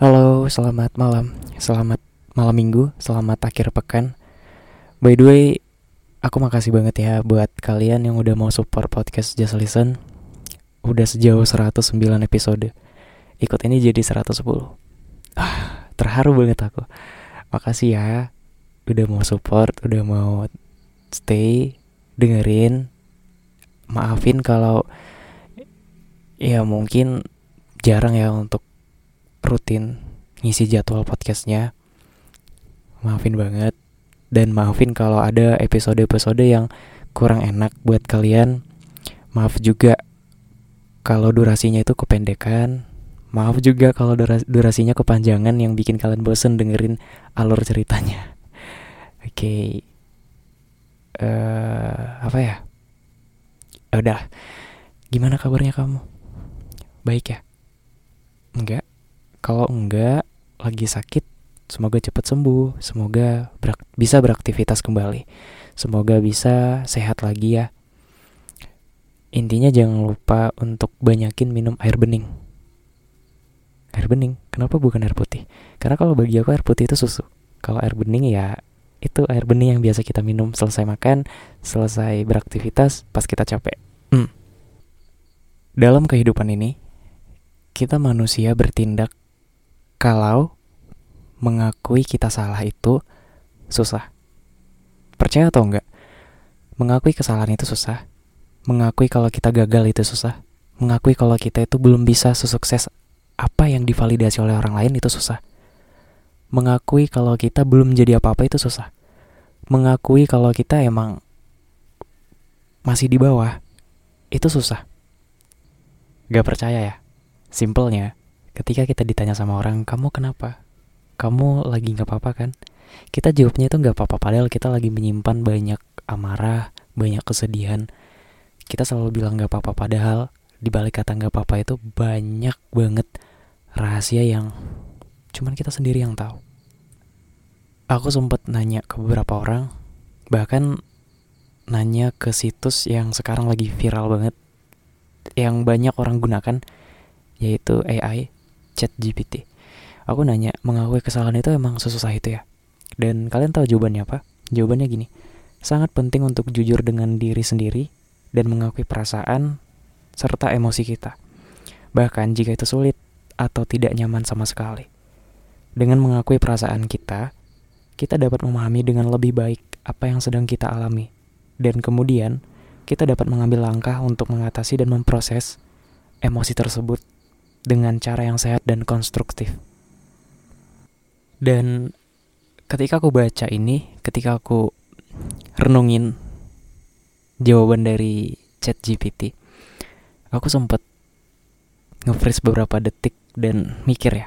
Halo, selamat malam. Selamat malam minggu, selamat akhir pekan. By the way, aku makasih banget ya buat kalian yang udah mau support podcast Just Listen. Udah sejauh 109 episode. Ikut ini jadi 110. Ah, terharu banget aku. Makasih ya udah mau support, udah mau stay dengerin. Maafin kalau ya mungkin jarang ya untuk rutin ngisi jadwal podcastnya. Maafin banget. Dan maafin kalau ada episode-episode yang kurang enak buat kalian. Maaf juga kalau durasinya itu kependekan. Maaf juga kalau duras durasinya kepanjangan yang bikin kalian bosen dengerin alur ceritanya. Oke. Okay. uh, eh, apa ya? Udah. Gimana kabarnya kamu? Baik ya? Enggak kalau enggak lagi sakit, semoga cepat sembuh, semoga berak bisa beraktivitas kembali. Semoga bisa sehat lagi ya. Intinya jangan lupa untuk banyakin minum air bening. Air bening, kenapa bukan air putih? Karena kalau bagi aku air putih itu susu. Kalau air bening ya itu air bening yang biasa kita minum selesai makan, selesai beraktivitas, pas kita capek. Hmm. Dalam kehidupan ini, kita manusia bertindak kalau mengakui kita salah itu susah. Percaya atau enggak? Mengakui kesalahan itu susah. Mengakui kalau kita gagal itu susah. Mengakui kalau kita itu belum bisa sesukses apa yang divalidasi oleh orang lain itu susah. Mengakui kalau kita belum jadi apa-apa itu susah. Mengakui kalau kita emang masih di bawah itu susah. Gak percaya ya? Simpelnya, ketika kita ditanya sama orang kamu kenapa? Kamu lagi nggak apa-apa kan? Kita jawabnya itu nggak apa-apa padahal kita lagi menyimpan banyak amarah banyak kesedihan. Kita selalu bilang nggak apa-apa padahal di balik kata nggak apa-apa itu banyak banget rahasia yang cuman kita sendiri yang tahu. Aku sempat nanya ke beberapa orang bahkan nanya ke situs yang sekarang lagi viral banget yang banyak orang gunakan yaitu AI chat GPT. Aku nanya, mengakui kesalahan itu emang sesusah itu ya? Dan kalian tahu jawabannya apa? Jawabannya gini, sangat penting untuk jujur dengan diri sendiri dan mengakui perasaan serta emosi kita. Bahkan jika itu sulit atau tidak nyaman sama sekali. Dengan mengakui perasaan kita, kita dapat memahami dengan lebih baik apa yang sedang kita alami. Dan kemudian, kita dapat mengambil langkah untuk mengatasi dan memproses emosi tersebut dengan cara yang sehat dan konstruktif. Dan ketika aku baca ini, ketika aku renungin jawaban dari chat GPT, aku sempat nge beberapa detik dan mikir ya,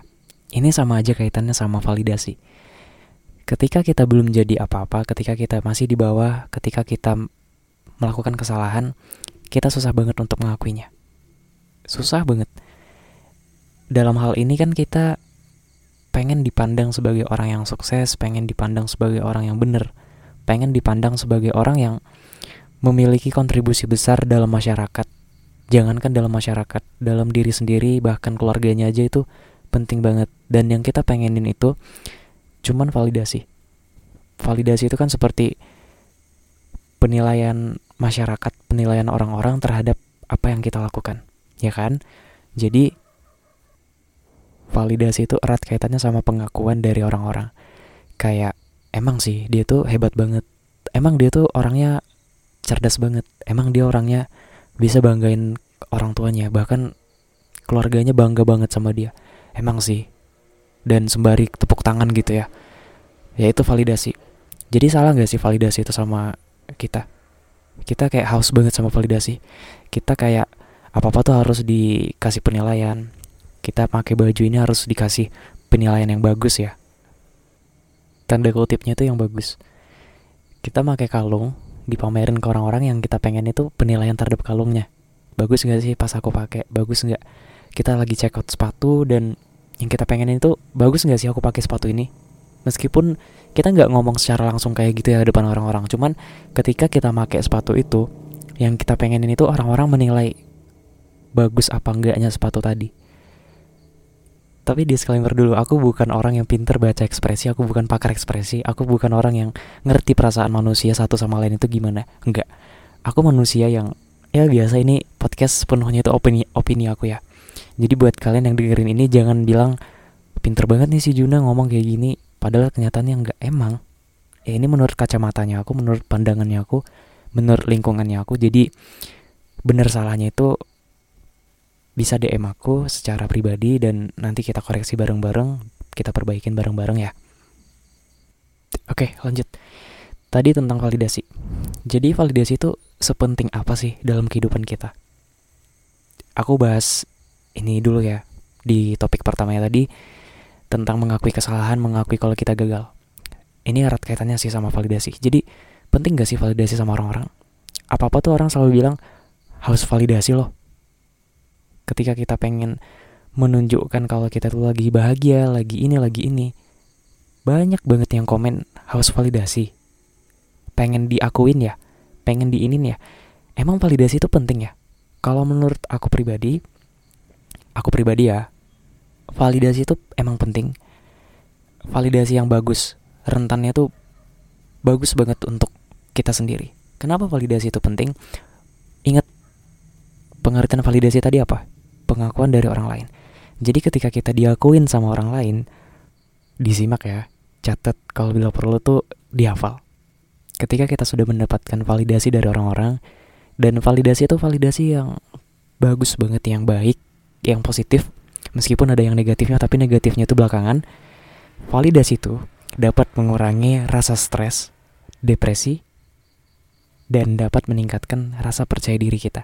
ini sama aja kaitannya sama validasi. Ketika kita belum jadi apa-apa, ketika kita masih di bawah, ketika kita melakukan kesalahan, kita susah banget untuk mengakuinya. Susah banget dalam hal ini kan kita pengen dipandang sebagai orang yang sukses, pengen dipandang sebagai orang yang benar, pengen dipandang sebagai orang yang memiliki kontribusi besar dalam masyarakat. Jangankan dalam masyarakat, dalam diri sendiri, bahkan keluarganya aja itu penting banget. Dan yang kita pengenin itu cuman validasi. Validasi itu kan seperti penilaian masyarakat, penilaian orang-orang terhadap apa yang kita lakukan, ya kan? Jadi validasi itu erat kaitannya sama pengakuan dari orang-orang. Kayak emang sih dia tuh hebat banget. Emang dia tuh orangnya cerdas banget. Emang dia orangnya bisa banggain orang tuanya, bahkan keluarganya bangga banget sama dia. Emang sih. Dan sembari tepuk tangan gitu ya. Ya itu validasi. Jadi salah gak sih validasi itu sama kita? Kita kayak haus banget sama validasi. Kita kayak apa apa tuh harus dikasih penilaian kita pakai baju ini harus dikasih penilaian yang bagus ya. Tanda kutipnya itu yang bagus. Kita pakai kalung dipamerin ke orang-orang yang kita pengen itu penilaian terhadap kalungnya. Bagus nggak sih pas aku pakai? Bagus nggak? Kita lagi check out sepatu dan yang kita pengen itu bagus nggak sih aku pakai sepatu ini? Meskipun kita nggak ngomong secara langsung kayak gitu ya depan orang-orang. Cuman ketika kita pakai sepatu itu yang kita pengenin itu orang-orang menilai bagus apa enggaknya sepatu tadi tapi disclaimer dulu aku bukan orang yang pinter baca ekspresi aku bukan pakar ekspresi aku bukan orang yang ngerti perasaan manusia satu sama lain itu gimana enggak. Aku manusia yang ya biasa ini podcast sepenuhnya itu opini opini aku ya. Jadi buat kalian yang dengerin ini jangan bilang pinter banget nih si Juna ngomong kayak gini padahal kenyataannya enggak emang. Ya ini menurut kacamatanya aku menurut pandangannya aku menurut lingkungannya aku jadi bener salahnya itu bisa DM aku secara pribadi dan nanti kita koreksi bareng-bareng, kita perbaikin bareng-bareng ya. Oke, lanjut. Tadi tentang validasi. Jadi validasi itu sepenting apa sih dalam kehidupan kita? Aku bahas ini dulu ya di topik pertamanya tadi tentang mengakui kesalahan, mengakui kalau kita gagal. Ini erat kaitannya sih sama validasi. Jadi penting gak sih validasi sama orang-orang? Apa-apa tuh orang selalu bilang harus validasi loh ketika kita pengen menunjukkan kalau kita tuh lagi bahagia, lagi ini, lagi ini. Banyak banget yang komen haus validasi. Pengen diakuin ya, pengen diinin ya. Emang validasi itu penting ya? Kalau menurut aku pribadi, aku pribadi ya, validasi itu emang penting. Validasi yang bagus, rentannya tuh bagus banget untuk kita sendiri. Kenapa validasi itu penting? Pengertian validasi tadi apa? pengakuan dari orang lain. Jadi ketika kita diakuin sama orang lain, disimak ya, catat kalau bila perlu tuh dihafal. Ketika kita sudah mendapatkan validasi dari orang-orang, dan validasi itu validasi yang bagus banget, yang baik, yang positif, meskipun ada yang negatifnya, tapi negatifnya itu belakangan, validasi itu dapat mengurangi rasa stres, depresi, dan dapat meningkatkan rasa percaya diri kita.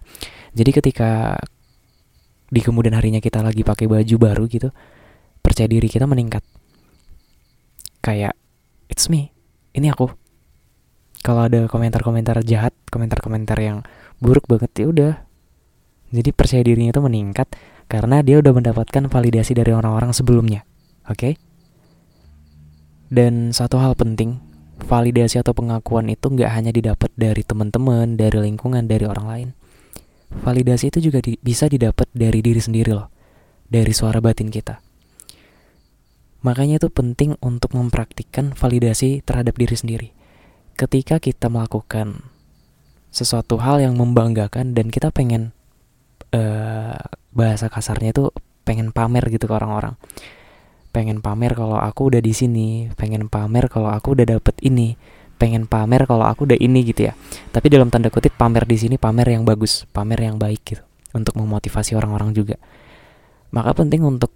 Jadi ketika di kemudian harinya kita lagi pakai baju baru gitu percaya diri kita meningkat kayak it's me ini aku kalau ada komentar-komentar jahat komentar-komentar yang buruk banget ya udah jadi percaya dirinya itu meningkat karena dia udah mendapatkan validasi dari orang-orang sebelumnya oke okay? dan satu hal penting validasi atau pengakuan itu nggak hanya didapat dari teman-teman dari lingkungan dari orang lain validasi itu juga di, bisa didapat dari diri sendiri loh, dari suara batin kita. Makanya itu penting untuk mempraktikkan validasi terhadap diri sendiri. Ketika kita melakukan sesuatu hal yang membanggakan dan kita pengen uh, bahasa kasarnya itu pengen pamer gitu ke orang-orang. Pengen pamer kalau aku udah di sini, pengen pamer kalau aku udah dapet ini, pengen pamer kalau aku udah ini gitu ya. Tapi dalam tanda kutip pamer di sini pamer yang bagus, pamer yang baik gitu untuk memotivasi orang-orang juga. Maka penting untuk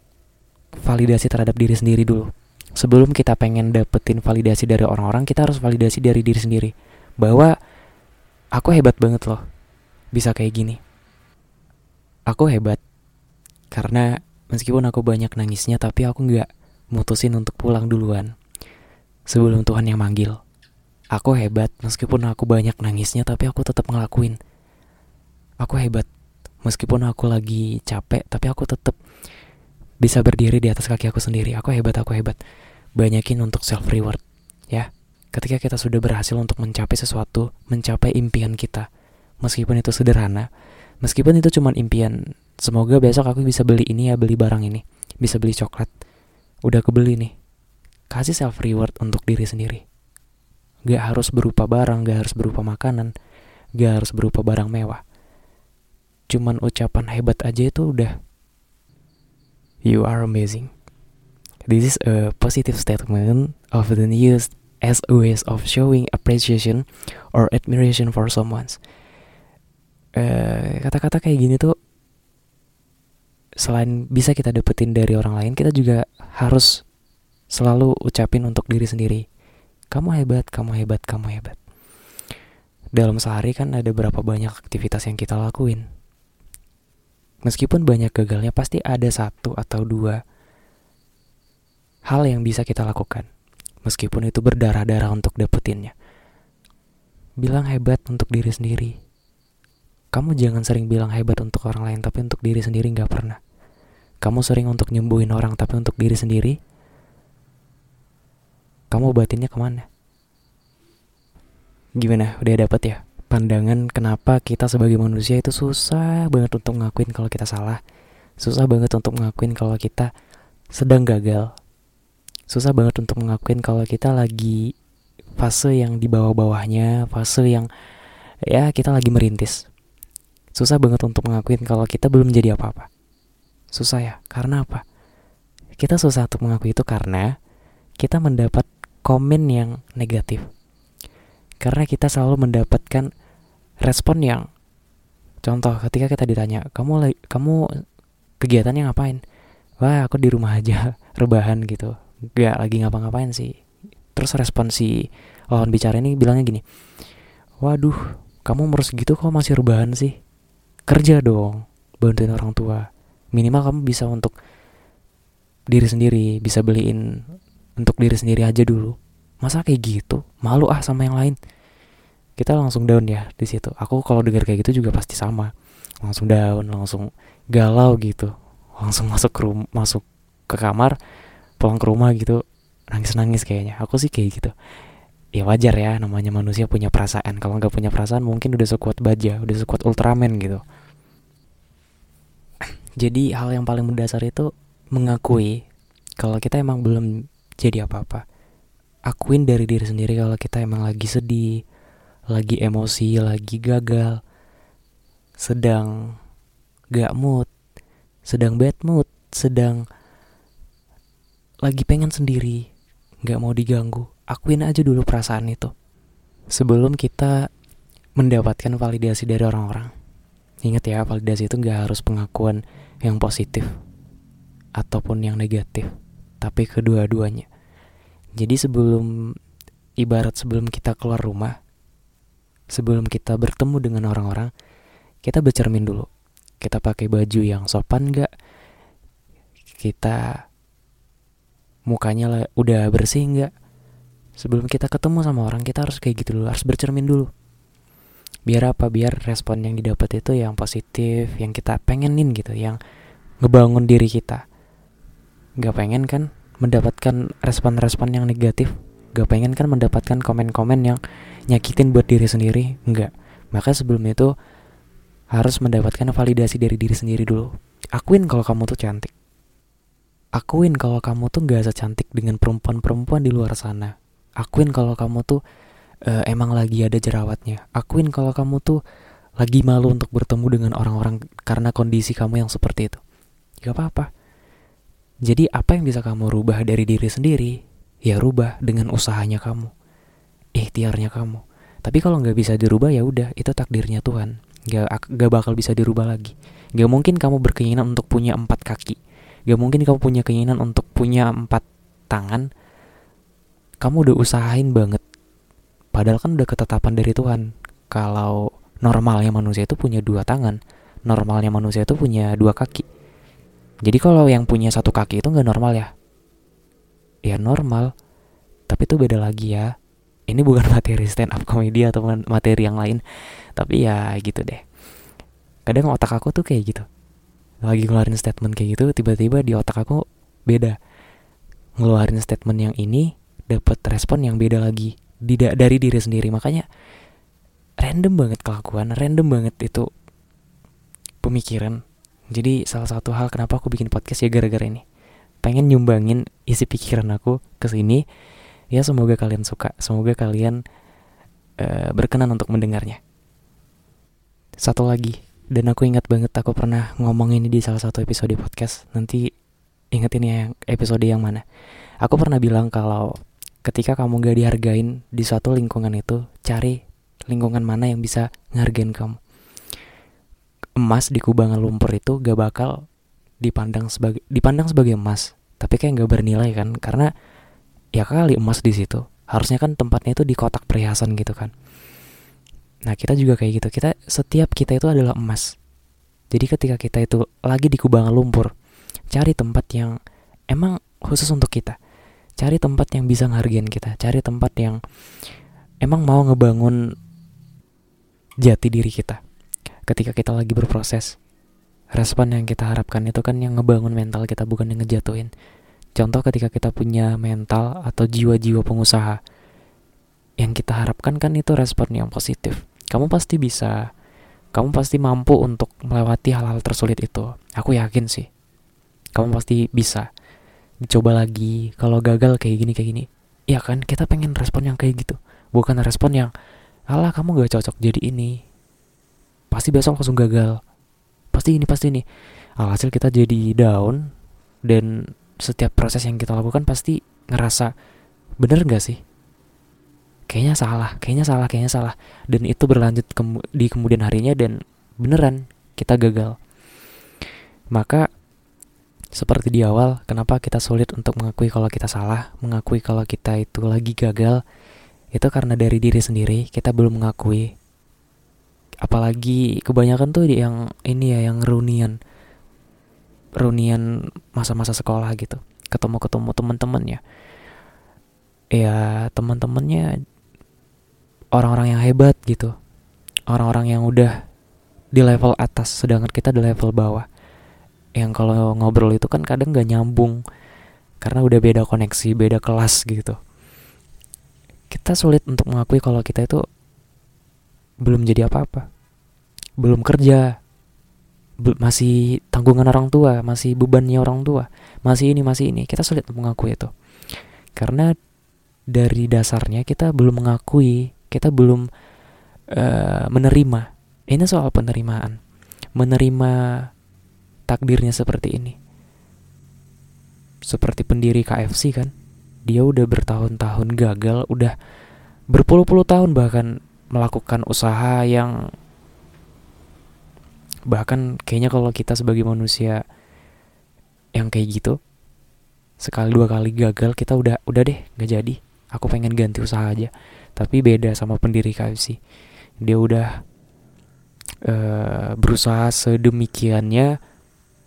validasi terhadap diri sendiri dulu. Sebelum kita pengen dapetin validasi dari orang-orang, kita harus validasi dari diri sendiri. Bahwa aku hebat banget loh. Bisa kayak gini. Aku hebat. Karena meskipun aku banyak nangisnya, tapi aku nggak mutusin untuk pulang duluan. Sebelum Tuhan yang manggil. Aku hebat, meskipun aku banyak nangisnya, tapi aku tetap ngelakuin. Aku hebat, meskipun aku lagi capek, tapi aku tetap bisa berdiri di atas kaki aku sendiri. Aku hebat, aku hebat. Banyakin untuk self reward, ya. Ketika kita sudah berhasil untuk mencapai sesuatu, mencapai impian kita, meskipun itu sederhana, meskipun itu cuma impian, semoga besok aku bisa beli ini ya, beli barang ini, bisa beli coklat. Udah kebeli nih. Kasih self reward untuk diri sendiri. Gak harus berupa barang, gak harus berupa makanan, gak harus berupa barang mewah. Cuman ucapan hebat aja itu udah You are amazing. This is a positive statement often used as a way of showing appreciation or admiration for someone. kata kata-kata kayak gini tuh selain bisa kita dapetin dari orang lain, kita juga harus selalu ucapin untuk diri sendiri kamu hebat, kamu hebat, kamu hebat. Dalam sehari kan ada berapa banyak aktivitas yang kita lakuin. Meskipun banyak gagalnya, pasti ada satu atau dua hal yang bisa kita lakukan. Meskipun itu berdarah-darah untuk dapetinnya. Bilang hebat untuk diri sendiri. Kamu jangan sering bilang hebat untuk orang lain, tapi untuk diri sendiri nggak pernah. Kamu sering untuk nyembuhin orang, tapi untuk diri sendiri, kamu obatinnya ke mana? Gimana? Udah dapet ya? Pandangan kenapa kita sebagai manusia itu susah banget untuk ngakuin kalau kita salah. Susah banget untuk ngakuin kalau kita sedang gagal. Susah banget untuk ngakuin kalau kita lagi fase yang di bawah-bawahnya, fase yang ya kita lagi merintis. Susah banget untuk mengakuin kalau kita belum jadi apa-apa. Susah ya, karena apa? Kita susah untuk mengakui itu karena kita mendapat komen yang negatif. Karena kita selalu mendapatkan respon yang contoh ketika kita ditanya, "Kamu kamu kegiatannya ngapain?" "Wah, aku di rumah aja, rebahan gitu." Gak lagi ngapa-ngapain sih. Terus respon si lawan bicara ini bilangnya gini, "Waduh, kamu umur segitu kok masih rebahan sih?" Kerja dong bantuin orang tua. Minimal kamu bisa untuk diri sendiri bisa beliin untuk diri sendiri aja dulu. Masa kayak gitu? Malu ah sama yang lain. Kita langsung down ya di situ. Aku kalau dengar kayak gitu juga pasti sama. Langsung down langsung galau gitu. Langsung masuk ke rumah masuk ke kamar pulang ke rumah gitu. Nangis nangis kayaknya. Aku sih kayak gitu ya wajar ya namanya manusia punya perasaan. Kalau nggak punya perasaan mungkin udah sekuat baja udah sekuat Ultraman gitu. Jadi hal yang paling mendasar itu mengakui kalau kita emang belum jadi apa-apa. Akuin dari diri sendiri kalau kita emang lagi sedih lagi emosi lagi gagal sedang gak mood sedang bad mood sedang lagi pengen sendiri gak mau diganggu akuin aja dulu perasaan itu sebelum kita mendapatkan validasi dari orang-orang. Ingat ya, validasi itu gak harus pengakuan yang positif ataupun yang negatif, tapi kedua-duanya. Jadi sebelum ibarat sebelum kita keluar rumah, sebelum kita bertemu dengan orang-orang, kita bercermin dulu. Kita pakai baju yang sopan gak? Kita mukanya udah bersih nggak? Sebelum kita ketemu sama orang kita harus kayak gitu dulu harus bercermin dulu. Biar apa? Biar respon yang didapat itu yang positif yang kita pengenin gitu yang ngebangun diri kita. Gak pengen kan mendapatkan respon-respon yang negatif? Gak pengen kan mendapatkan komen-komen yang nyakitin buat diri sendiri? Enggak maka sebelum itu harus mendapatkan validasi dari diri sendiri dulu. Akuin kalau kamu tuh cantik. Akuin kalau kamu tuh gak secantik dengan perempuan-perempuan di luar sana akuin kalau kamu tuh uh, emang lagi ada jerawatnya. Akuin kalau kamu tuh lagi malu untuk bertemu dengan orang-orang karena kondisi kamu yang seperti itu. Gak apa-apa. Jadi apa yang bisa kamu rubah dari diri sendiri ya rubah dengan usahanya kamu ikhtiarnya kamu. Tapi kalau nggak bisa dirubah ya udah itu takdirnya Tuhan. Gak, gak bakal bisa dirubah lagi. Gak mungkin kamu berkeinginan untuk punya empat kaki. Gak mungkin kamu punya keinginan untuk punya empat tangan kamu udah usahain banget. Padahal kan udah ketetapan dari Tuhan. Kalau normalnya manusia itu punya dua tangan normalnya manusia itu punya dua kaki. Jadi kalau yang punya satu kaki itu nggak normal ya? Ya normal tapi itu beda lagi ya. Ini bukan materi stand up komedi atau materi yang lain. Tapi ya gitu deh. Kadang otak aku tuh kayak gitu. Lagi ngeluarin statement kayak gitu tiba-tiba di otak aku beda. Ngeluarin statement yang ini dapat respon yang beda lagi tidak dari diri sendiri. Makanya random banget kelakuan random banget itu pemikiran. Jadi salah satu hal kenapa aku bikin podcast ya gara-gara ini. Pengen nyumbangin isi pikiran aku ke sini. Ya semoga kalian suka. Semoga kalian uh, berkenan untuk mendengarnya. Satu lagi dan aku ingat banget aku pernah ngomong ini di salah satu episode podcast. Nanti ingetin ya episode yang mana. Aku pernah bilang kalau ketika kamu gak dihargain di suatu lingkungan itu, cari lingkungan mana yang bisa ngargain kamu. Emas di kubangan lumpur itu gak bakal dipandang sebagai dipandang sebagai emas, tapi kayak gak bernilai kan, karena ya kali emas di situ. Harusnya kan tempatnya itu di kotak perhiasan gitu kan. Nah kita juga kayak gitu. Kita setiap kita itu adalah emas. Jadi ketika kita itu lagi di kubangan lumpur, cari tempat yang emang khusus untuk kita. Cari tempat yang bisa ngehargain kita, cari tempat yang emang mau ngebangun jati diri kita. Ketika kita lagi berproses, respon yang kita harapkan itu kan yang ngebangun mental kita bukan yang ngejatuhin. Contoh ketika kita punya mental atau jiwa-jiwa pengusaha, yang kita harapkan kan itu respon yang positif. Kamu pasti bisa, kamu pasti mampu untuk melewati hal-hal tersulit itu. Aku yakin sih, kamu pasti bisa. Dicoba lagi, kalau gagal kayak gini kayak gini, ya kan kita pengen respon yang kayak gitu, bukan respon yang, alah kamu gak cocok jadi ini, pasti besok langsung gagal, pasti ini pasti ini. Alhasil kita jadi down dan setiap proses yang kita lakukan pasti ngerasa bener gak sih? Kayaknya salah, kayaknya salah, kayaknya salah. Dan itu berlanjut ke, di kemudian harinya dan beneran kita gagal. Maka seperti di awal, kenapa kita sulit untuk mengakui kalau kita salah, mengakui kalau kita itu lagi gagal, itu karena dari diri sendiri kita belum mengakui. Apalagi kebanyakan tuh yang ini ya, yang runian reunian masa-masa sekolah gitu. Ketemu-ketemu teman-temannya ya. Teman-temannya orang-orang yang hebat gitu. Orang-orang yang udah di level atas sedangkan kita di level bawah yang kalau ngobrol itu kan kadang gak nyambung karena udah beda koneksi beda kelas gitu kita sulit untuk mengakui kalau kita itu belum jadi apa-apa belum kerja masih tanggungan orang tua, masih bebannya orang tua, masih ini, masih ini. Kita sulit mengakui itu. Karena dari dasarnya kita belum mengakui, kita belum uh, menerima. Ini soal penerimaan. Menerima takdirnya seperti ini. Seperti pendiri KFC kan. Dia udah bertahun-tahun gagal, udah berpuluh-puluh tahun bahkan melakukan usaha yang bahkan kayaknya kalau kita sebagai manusia yang kayak gitu sekali dua kali gagal kita udah udah deh nggak jadi aku pengen ganti usaha aja tapi beda sama pendiri KFC dia udah uh, berusaha sedemikiannya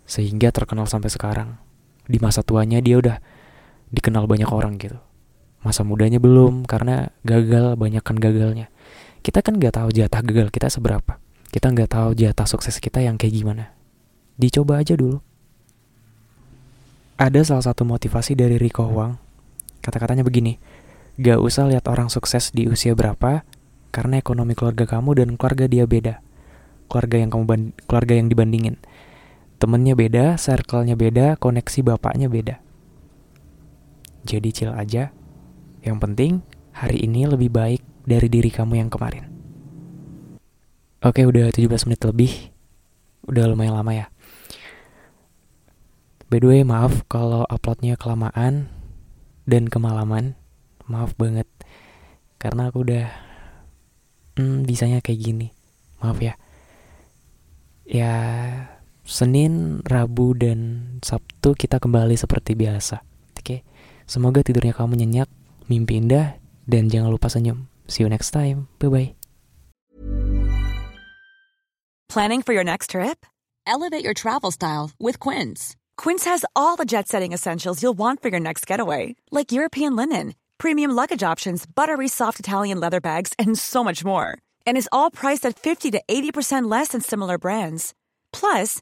sehingga terkenal sampai sekarang di masa tuanya dia udah dikenal banyak orang gitu masa mudanya belum karena gagal banyakkan gagalnya kita kan nggak tahu jatah gagal kita seberapa kita nggak tahu jatah sukses kita yang kayak gimana. Dicoba aja dulu. Ada salah satu motivasi dari Rico Huang. Kata-katanya begini, gak usah lihat orang sukses di usia berapa, karena ekonomi keluarga kamu dan keluarga dia beda. Keluarga yang kamu keluarga yang dibandingin. Temennya beda, circle-nya beda, koneksi bapaknya beda. Jadi chill aja. Yang penting, hari ini lebih baik dari diri kamu yang kemarin. Oke, udah 17 menit lebih. Udah lumayan lama ya. By the way, maaf kalau uploadnya kelamaan dan kemalaman. Maaf banget. Karena aku udah hmm, bisanya kayak gini. Maaf ya. Ya, Senin, Rabu, dan Sabtu kita kembali seperti biasa. Oke, semoga tidurnya kamu nyenyak, mimpi indah, dan jangan lupa senyum. See you next time. Bye-bye. Planning for your next trip? Elevate your travel style with Quince. Quince has all the jet setting essentials you'll want for your next getaway, like European linen, premium luggage options, buttery soft Italian leather bags, and so much more. And is all priced at 50 to 80% less than similar brands. Plus,